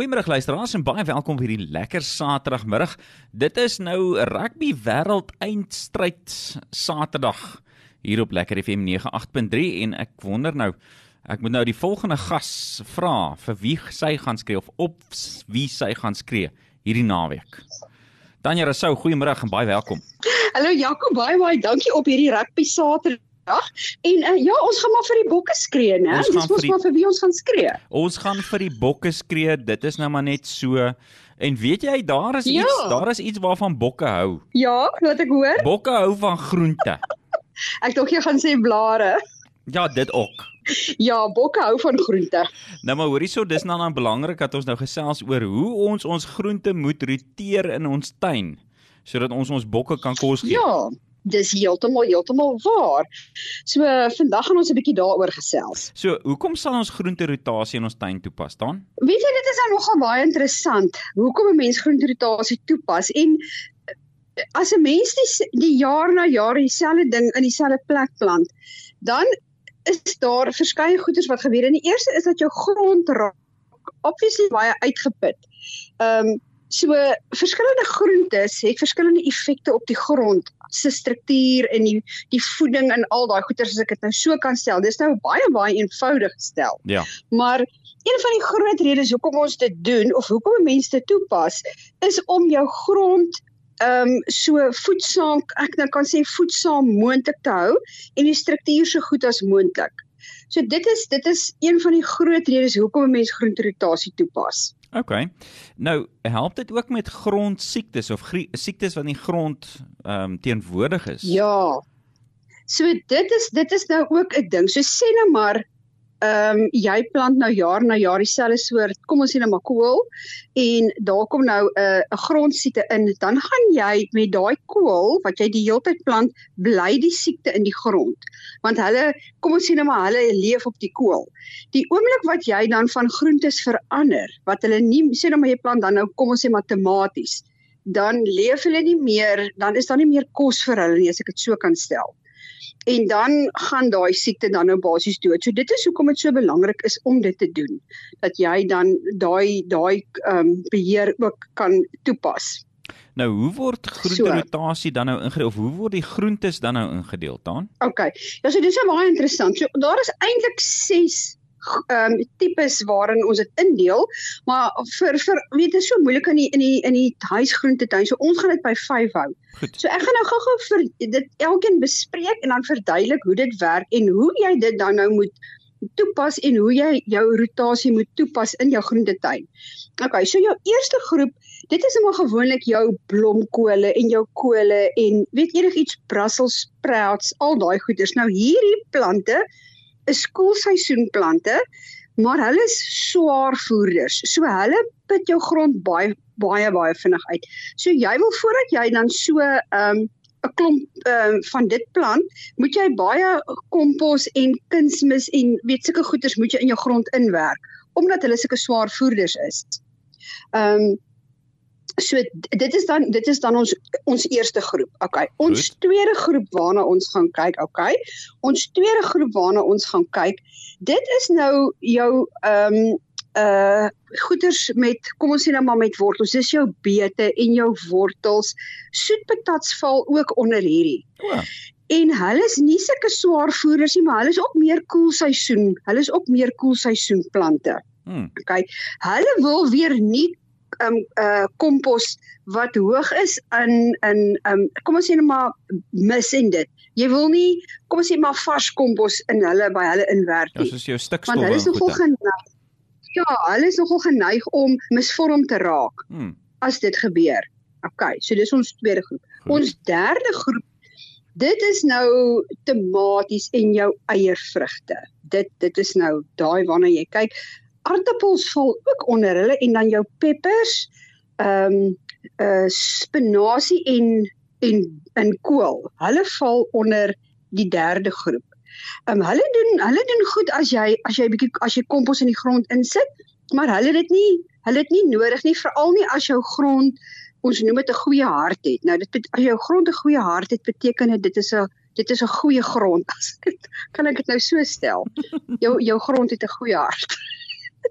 Goeiemôre luisteraars en baie welkom vir hierdie lekker Saterdagmiddag. Dit is nou rugby wêreld eindstryd Saterdag hier op Lekker FM 98.3 en ek wonder nou ek moet nou die volgende gas vra vir wie sy gaan skree of op wie sy gaan skree hierdie naweek. Tanya Rousseau, goeiemôre en baie welkom. Hallo Jaco, baie baie dankie op hierdie rugby Saterdag dag. En uh, ja, ons gaan maar vir die bokke skree, né? Dis mos die... maar vir wie ons gaan skree. Ons gaan vir die bokke skree. Dit is nou maar net so. En weet jy, daar is ja. iets, daar is iets waarvan bokke hou. Ja, wat ek hoor. Bokke hou van groente. ek dink jy gaan sê blare. Ja, dit ook. Ja, bokke hou van groente. Nou maar hoorie so, dis nou dan belangrik dat ons nou gesels oor hoe ons ons groente moet roteer in ons tuin sodat ons ons bokke kan kos gee. Ja dis heeltemal heeltemal waar. So vandag gaan ons 'n bietjie daaroor gesels. So, hoekom sal ons groente rotasie in ons tuin toepas dan? Weet jy dit is nou nogal baie interessant. Hoekom 'n mens groente rotasie toepas en as 'n mens die, die jaar na jaar dieselfde ding in dieselfde plek plant, dan is daar verskeie goeders wat gebeur. En die eerste is dat jou grond raak obviously baie uitgeput. Ehm um, So verskillende groentes het verskillende effekte op die grond se struktuur en die die voeding en al daai goeters as ek dit nou so kan stel. Dis nou baie baie eenvoudig gestel. Ja. Maar een van die groot redes hoekom ons dit doen of hoekom mense dit toepas is om jou grond ehm um, so voedsaam ek nou kan sê voedsaam moontlik te hou en die struktuur so goed as moontlik. So dit is dit is een van die groot redes hoekom 'n mens groenterotasie toepas. OK. Nou, help dit ook met grondsiektes of siektes wat in die grond ehm um, teenwoordig is? Ja. So dit is dit is nou ook 'n ding. So sê nou maar ehm um, jy plant nou jaar na jaar dieselfde soort, kom ons sê nou maar kool en daar kom nou 'n uh, 'n grondsiekte in, dan gaan jy met daai kool wat jy die hele tyd plant, bly die siekte in die grond. Want hulle, kom ons sê nou maar hulle leef op die kool. Die oomblik wat jy dan van groentes verander, wat hulle nie sê nou maar jy plant dan nou kom ons sê maar tomaties, dan leef hulle nie meer, dan is daar nie meer kos vir hulle nie as ek dit so kan stel en dan gaan daai siekte dan nou basies dood. So dit is hoekom dit so belangrik is om dit te doen dat jy dan daai daai ehm um, beheer ook kan toepas. Nou hoe word groenterotasie so. dan nou ingedeel of hoe word die groentes dan nou ingedeel dan? OK. Ja, so dis baie interessant. So daar is eintlik 6 ehm um, tipes waarin ons dit indeel, maar vir vir weet dit is so moeilik in die in die in die huisgroentetuin. So ons gaan dit by 5 hou. Goed. So ek gaan nou gou-gou vir dit elkeen bespreek en dan verduidelik hoe dit werk en hoe jy dit dan nou moet toepas en hoe jy jou rotasie moet toepas in jou groentetuin. OK, so jou eerste groep, dit is maar gewoonlik jou blomkole en jou kole en weet enigiets Brussels sprouts, al daai goeders. Nou hierdie plante is koelseisoenplante, maar hulle is swaar voerders. So hulle put jou grond baie baie baie vinnig uit. So jy wil voordat jy dan so 'n um, 'n klomp um, van dit plant, moet jy baie kompos en kunsmis en weet sulke goeders moet jy in jou grond inwerk omdat hulle sulke swaar voerders is. Ehm um, so dit is dan dit is dan ons ons eerste groep. Okay. Ons Goed. tweede groep waarna ons gaan kyk, okay. Ons tweede groep waarna ons gaan kyk, dit is nou jou ehm um, uh goeders met kom ons sê nou maar met wortels. Dis jou beete en jou wortels. Soetpatats val ook onder hierdie. Ja. En hulle is nie sulke swaar voeders nie, maar hulle is ook meer koelseisoen. Hulle is ook meer koelseisoenplante. Hmm. Okay. Hulle wil weer nie um uh kompos wat hoog is in in um kom ons sê net maar mis en dit. Jy wil nie kom ons sê maar vars kompos in hulle by hulle inwerk nie. Ja, soos jou stikstof. Want hulle is nogal geneig. Ja, hulle is nogal geneig om misvorm te raak. Hmm. As dit gebeur. OK, so dis ons tweede groep. Goed. Ons derde groep Dit is nou tomaties en jou eiervrugte. Dit dit is nou daai waarna jy kyk aardappels val ook onder hulle en dan jou peppers, ehm um, uh spinasie en en en kool. Hulle val onder die derde groep. Ehm um, hulle doen hulle doen goed as jy as jy bietjie as jy kompos in die grond insit, maar hulle dit nie hulle dit nie nodig nie veral nie as jou grond ons noem dit 'n goeie hart het. Nou dit as jou grond 'n goeie hart het, beteken dit dit is 'n dit is 'n goeie grond. As dit kan ek dit nou so stel. Jou jou grond het 'n goeie hart.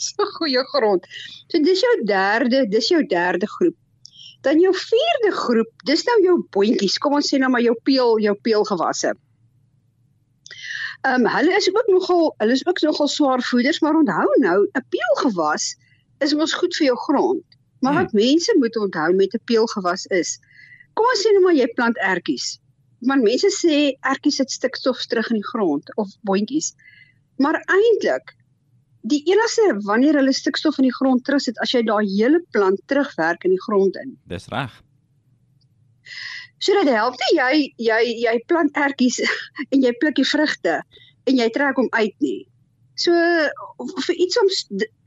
So goeie grond. So dis jou derde, dis jou derde groep. Dan jou vierde groep, dis nou jou boontjies. Kom ons sê nou maar jou peel, jou peelgewasse. Ehm um, hulle is ook nogal hulle is ook nogal swaar voeders, maar onthou nou, 'n peelgewas is mos goed vir jou grond. Maar wat hmm. mense moet onthou met 'n peelgewas is, kom ons sê nou maar jy plant ertjies. Want mense sê ertjies het stikstof terug in die grond of boontjies. Maar eintlik die enigste wanneer hulle stikstof in die grond terugsit as jy daai hele plant terugwerk in die grond in. Dis reg. So dit help nie jy jy jy plant ertjies en jy pluk die vrugte en jy trek hom uit nie. So vir iets om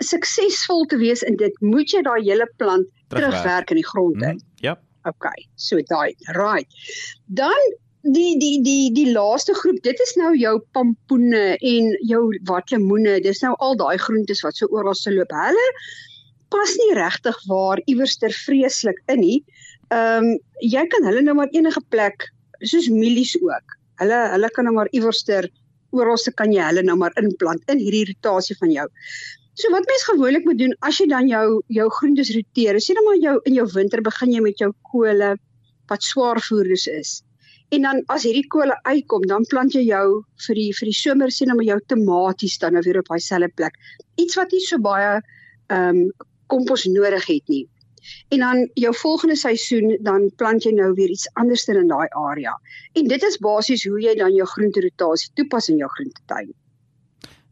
suksesvol te wees in dit, moet jy daai hele plant terugwerk in die grond in. Mm, ja. Okay. So daai right. Dan die die die die laaste groep, dit is nou jou pampoene en jou watlemoene. Dis nou al daai groentes wat so oral se loop. Hulle pas nie regtig waar iewers ter vreeslik in nie ehm um, jy kan hulle nou maar enige plek soos mielies ook. Hulle hulle kan nou maar iewerster oral se kan jy hulle nou maar inplant in hierdie rotasie van jou. So wat mens gewoonlik moet doen as jy dan jou jou groentes roteer, sê nou maar jou in jou winter begin jy met jou kole wat swaar voeders is. En dan as hierdie kole uitkom, dan plant jy jou vir die vir die somer sien nou maar jou tomaties dan nou weer op daai selfde plek. Iets wat nie so baie ehm um, kompos nodig het nie. En dan jou volgende seisoen dan plant jy nou weer iets anders in daai area. En dit is basies hoe jy dan jou groenterotasie toepas in jou groentetuin.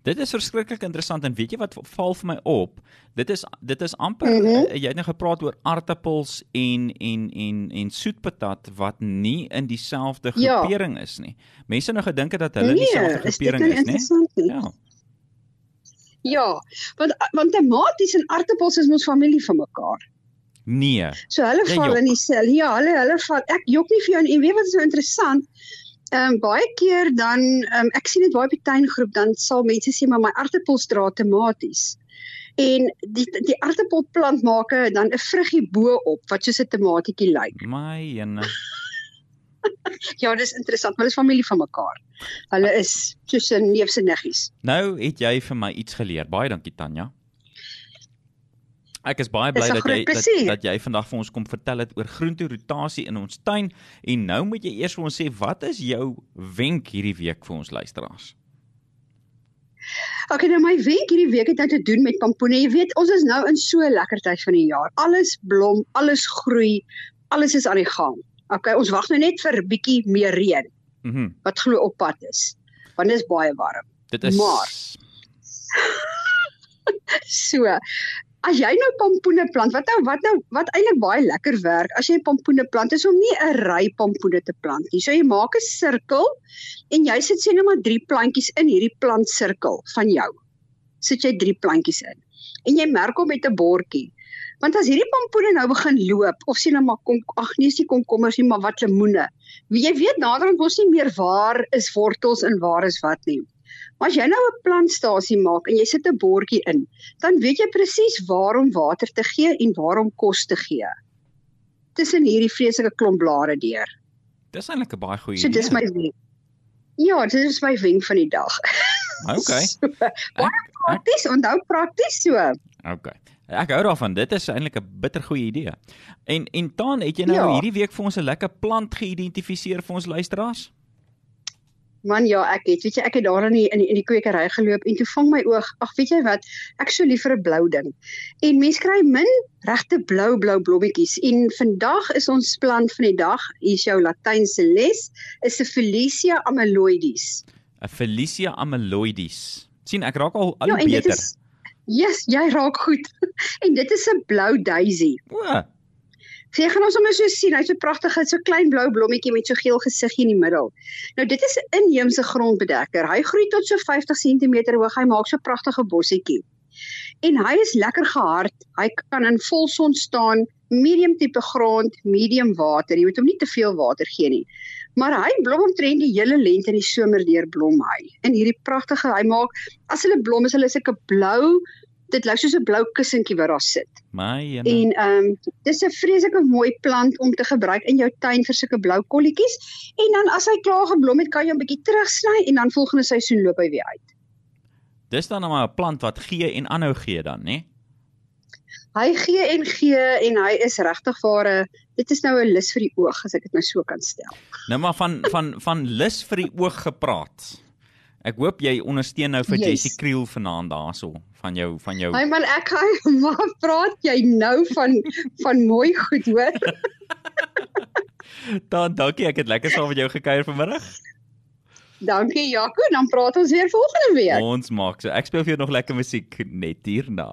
Dit is verskriklik interessant en weet jy wat val vir my op? Dit is dit is amper mm -hmm. jy het nou gepraat oor aartappels en en en en soetpatat wat nie in dieselfde ja. groepering ja. is nie. Mense nou gedink het dat hulle nee, dieselfde groepering is, nou is nie. Ja. Ja, want want tomaties en aartappels is mos familie van mekaar. Nee. So hulle val in die sel. Ja, hulle hulle val. Ek jok nie vir jou en weet wat is so interessant? Ehm um, baie keer dan um, ek sien dit baie die tuingroep dan sal mense sê maar my aartappels dra tomaties. En die die aartappelplant maak dan 'n vruggie bo op wat soos 'n tomatietjie lyk. My ene. ja, dis interessant, hulle is familie van mekaar. Hulle is soos 'n neef se niggies. Nou het jy vir my iets geleer. Baie dankie Tanya. Ek is baie bly dat jy dat, dat jy vandag vir ons kom vertel het oor groente rotasie in ons tuin en nou moet jy eers vir ons sê wat is jou wenk hierdie week vir ons luisteraars? Ok, nou my wenk hierdie week het nou te doen met pampoene. Jy weet, ons is nou in so 'n lekker tyd van die jaar. Alles blom, alles groei, alles is aan die gang. Ok, ons wag nou net vir 'n bietjie meer reën. Mhm. Mm wat glo op pad is. Want dit is baie warm. Dit is Maar so, as jy nou pompoene plant, wat nou wat nou wat eintlik baie lekker werk as jy pompoene plant is om nie 'n ry pompoene te plant nie. So jy maak 'n sirkel en jy sit sê net maar 3 plantjies in hierdie plantsirkel van jou. Sit jy 3 plantjies in. En jy merk hom met 'n bordjie. Want as hierdie pompoene nou begin loop of sien nou maar kom ag nee, dis komkommers nie, maar wat lemoene. Jy weet naderhand word nie meer waar is wortels en waar is wat nie. Maar as jy nou 'n plantstasie maak en jy sit 'n bordjie in, dan weet jy presies waarom water te gee en waarom kos te gee. Tussen hierdie vreeslike klomp blare deur. Dis eintlik 'n baie goeie idee. So dis my wenk. Ja, dit is my wenk van die dag. Okay. Prakties, onthou prakties so. Okay. Ek hou daarvan. Dit is eintlik 'n bitter goeie idee. En en dan het jy nou ja. hierdie week vir ons 'n lekker plant geïdentifiseer vir ons luisteraars? Man ja, ek het, weet jy, ek het daar in die in die, in die kwekery geloop en toe vang my oog. Ag, weet jy wat? Ek sou liever 'n blou ding. En mense kry min regte blou blou blommetjies. En vandag is ons plant van die dag, hier is jou latynse les, is 'n Felicia amyloides. 'n Felicia amyloides. sien ek raak al al ja, beter. Is, yes, jy raak goed. en dit is 'n blou daisy. O. So jy gaan ons sommer so sien, hy's so pragtig, hy's so klein blou blommetjie met so geel gesiggie in die middel. Nou dit is 'n inheemse grondbedekker. Hy groei tot so 50 cm hoog. Hy maak so pragtige bossietjie. En hy is lekker gehard. Hy kan in volson staan, medium tipe grond, medium water. Jy moet hom nie te veel water gee nie. Maar hy blom omtrent die hele lente in die somer deur blom hy. In hierdie pragtige, hy maak as hulle blom is hulle sulke blou dit lyk soos 'n blou kussentjie wat daar sit. My en ehm um, dis 'n vreeslike mooi plant om te gebruik in jou tuin vir sulke blou kolletjies. En dan as hy klaar geblom het, kan jy hom 'n bietjie terugsny en dan volgende seisoen loop hy weer uit. Dis dan nou maar 'n plant wat gee en aanhou gee dan, né? Hy gee en gee en hy is regtig waar 'n dit is nou 'n lus vir die oog as ek dit nou so kan stel. Nou maar van van van lus vir die oog gepraat. Ek hoop jy ondersteun nou vir Yes. Jessie Kriel vanaand daarso van jou van jou Hy man ek hy maar praat jy nou van van mooi goed hoor. Dan dankie, ek het lekker saam met jou gekuier vanmiddag. Dankie Jaco, dan praat ons weer volgende week. Ons maak so. Ek speel vir jou nog lekker musiek net hierna.